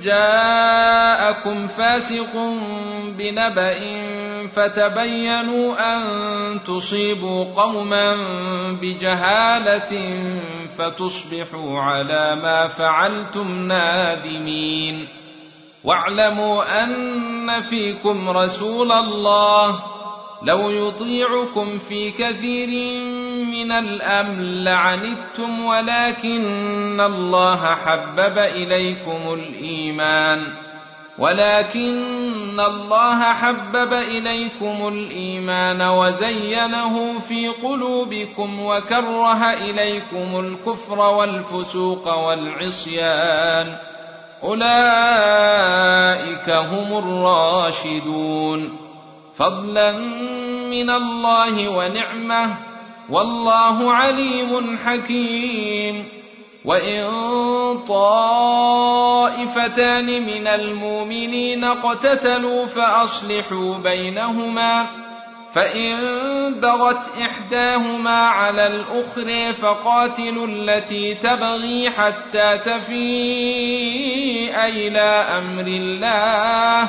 جاءكم فاسق بنبأ فتبينوا أن تصيبوا قوما بجهالة فتصبحوا على ما فعلتم نادمين. واعلموا أن فيكم رسول الله لو يطيعكم في كثير من الأمر لعنتم ولكن الله حبب إليكم الإيمان. ولكن الله حبب إليكم الإيمان وزينه في قلوبكم وكره إليكم الكفر والفسوق والعصيان. أولئك هم الراشدون. فضلا من الله ونعمة والله عليم حكيم. وإن طائفتان من المؤمنين اقتتلوا فأصلحوا بينهما فإن بغت إحداهما على الآخر فقاتلوا التي تبغي حتى تفيء إلى أمر الله.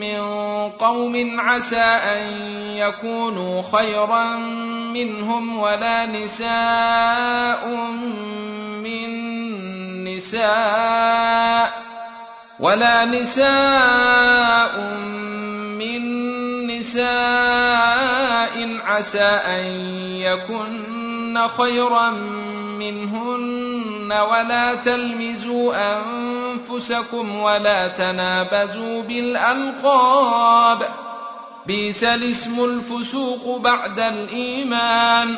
من قوم عسى أن يكونوا خيرا منهم ولا نساء من نساء ولا نساء من نساء عسى أن يكن خيرا منهن ولا تلمزوا أنفسكم ولا تنابزوا بالألقاب. بئس الاسم الفسوق بعد الإيمان.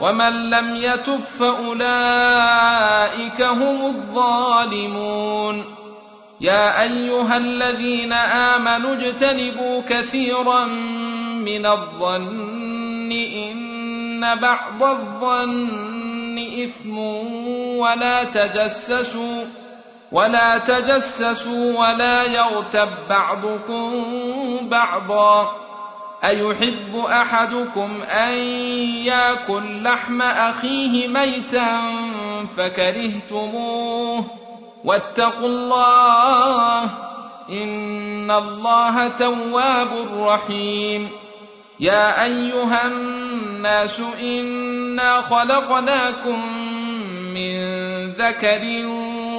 ومن لم يتب فأولئك هم الظالمون. يا أيها الذين آمنوا اجتنبوا كثيرا من الظن إن بعض الظن إثم ولا تجسسوا ولا تجسسوا ولا يغتب بعضكم بعضا. أيحب أحدكم أن يأكل لحم أخيه ميتا فكرهتموه. واتقوا الله إن الله تواب رحيم. يا أيها الناس إنا خلقناكم من ذكر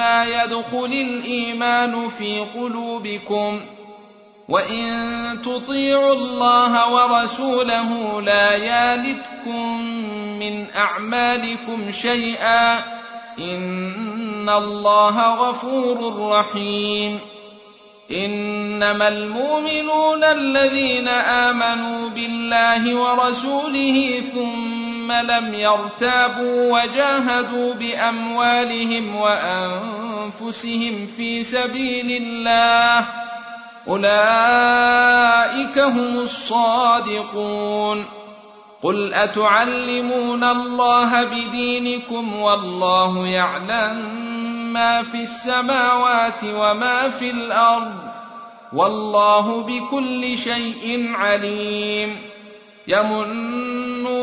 يدخل الإيمان في قلوبكم وإن تطيعوا الله ورسوله لا يالتكم من أعمالكم شيئا إن الله غفور رحيم انما المؤمنون الذين امنوا بالله ورسوله ثم لم يرتابوا وجاهدوا بأموالهم وأنفسهم في سبيل الله. أولئك هم الصادقون. قل أتعلمون الله بدينكم والله يعلم ما في السماوات وما في الأرض. والله بكل شيء عليم.